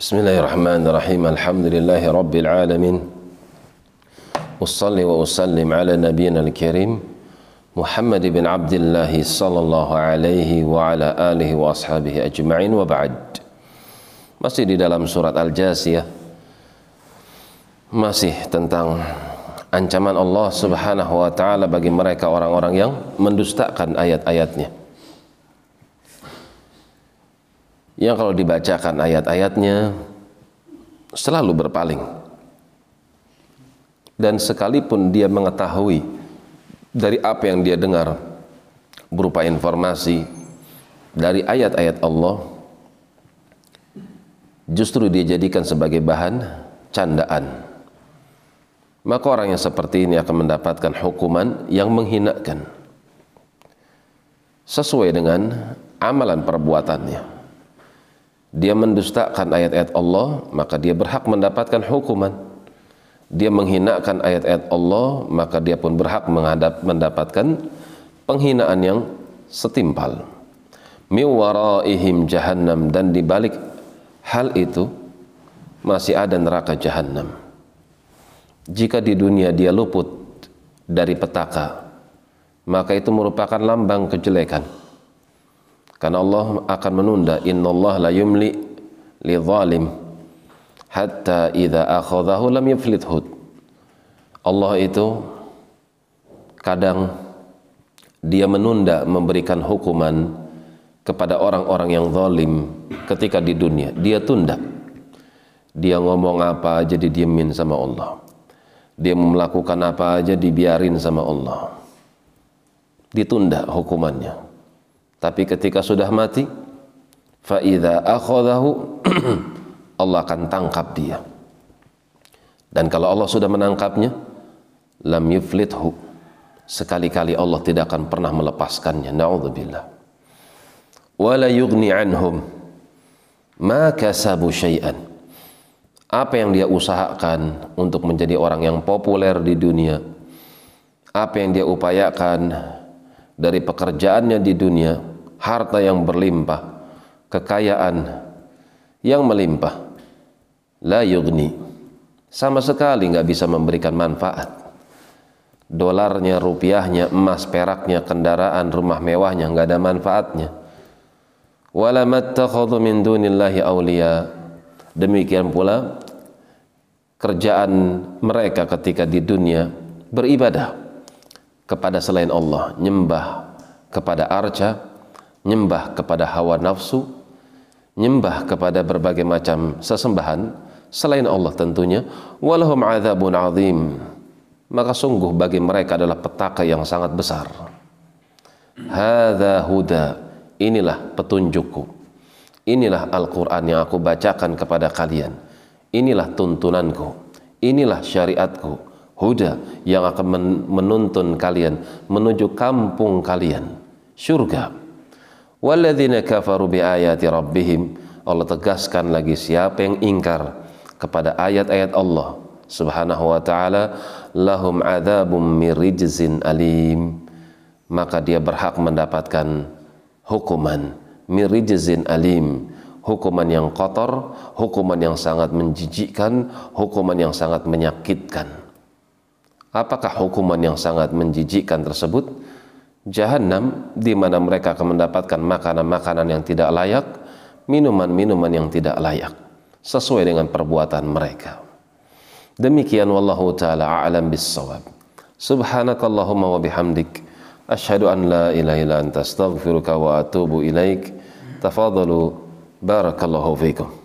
بسم الله الرحمن الرحيم الحمد لله رب العالمين أصلي وأسلم على نبينا الكريم محمد بن عبد الله صلى الله عليه وعلى آله وأصحابه أجمعين وبعد masih di dalam surat Al-Jasiyah masih tentang ancaman Allah Subhanahu wa taala bagi mereka orang-orang yang mendustakan ayat-ayatnya Yang kalau dibacakan ayat-ayatnya selalu berpaling. Dan sekalipun dia mengetahui dari apa yang dia dengar berupa informasi dari ayat-ayat Allah justru dia jadikan sebagai bahan candaan. Maka orang yang seperti ini akan mendapatkan hukuman yang menghinakan sesuai dengan amalan perbuatannya dia mendustakan ayat-ayat Allah, maka dia berhak mendapatkan hukuman. Dia menghinakan ayat-ayat Allah, maka dia pun berhak menghadap, mendapatkan penghinaan yang setimpal. Miwaraihim jahannam dan di balik hal itu masih ada neraka jahannam. Jika di dunia dia luput dari petaka, maka itu merupakan lambang kejelekan karena Allah akan menunda innallaha la yumli li zalim hatta idza akhadhahu lam yuflithu. Allah itu kadang dia menunda memberikan hukuman kepada orang-orang yang zalim ketika di dunia. Dia tunda. Dia ngomong apa aja didiemin sama Allah. Dia melakukan apa aja dibiarin sama Allah. Ditunda hukumannya tapi ketika sudah mati, faida akhadahu Allah akan tangkap dia. Dan kalau Allah sudah menangkapnya, lam yuflithu. Sekali-kali Allah tidak akan pernah melepaskannya. Nauzubillah. Wala yughni anhum ma kasabu syai'an. Apa yang dia usahakan untuk menjadi orang yang populer di dunia, apa yang dia upayakan dari pekerjaannya di dunia, harta yang berlimpah, kekayaan yang melimpah, la yugni, sama sekali nggak bisa memberikan manfaat. Dolarnya, rupiahnya, emas, peraknya, kendaraan, rumah mewahnya nggak ada manfaatnya. Wala min dunillahi awliya. Demikian pula kerjaan mereka ketika di dunia beribadah kepada selain Allah, nyembah kepada arca, nyembah kepada hawa nafsu, nyembah kepada berbagai macam sesembahan selain Allah tentunya, walahum adzabun azim. Maka sungguh bagi mereka adalah petaka yang sangat besar. Hadza huda, inilah petunjukku. Inilah Al-Qur'an yang aku bacakan kepada kalian. Inilah tuntunanku. Inilah syariatku. Huda yang akan menuntun kalian menuju kampung kalian, surga. Walladzina kafaru bi ayati rabbihim. Allah tegaskan lagi siapa yang ingkar kepada ayat-ayat Allah Subhanahu wa taala lahum adzabum mirijzin alim. Maka dia berhak mendapatkan hukuman mirijzin alim. Hukuman yang kotor hukuman yang sangat menjijikkan hukuman yang sangat menyakitkan. Apakah hukuman yang sangat menjijikkan tersebut jahanam di mana mereka akan mendapatkan makanan-makanan yang tidak layak, minuman-minuman yang tidak layak sesuai dengan perbuatan mereka. Demikian wallahu taala a'lam bissawab. Subhanakallahumma wa bihamdik asyhadu an la ilaha illa anta astaghfiruka wa atubu ilaik. Tafadalu barakallahu fiikum.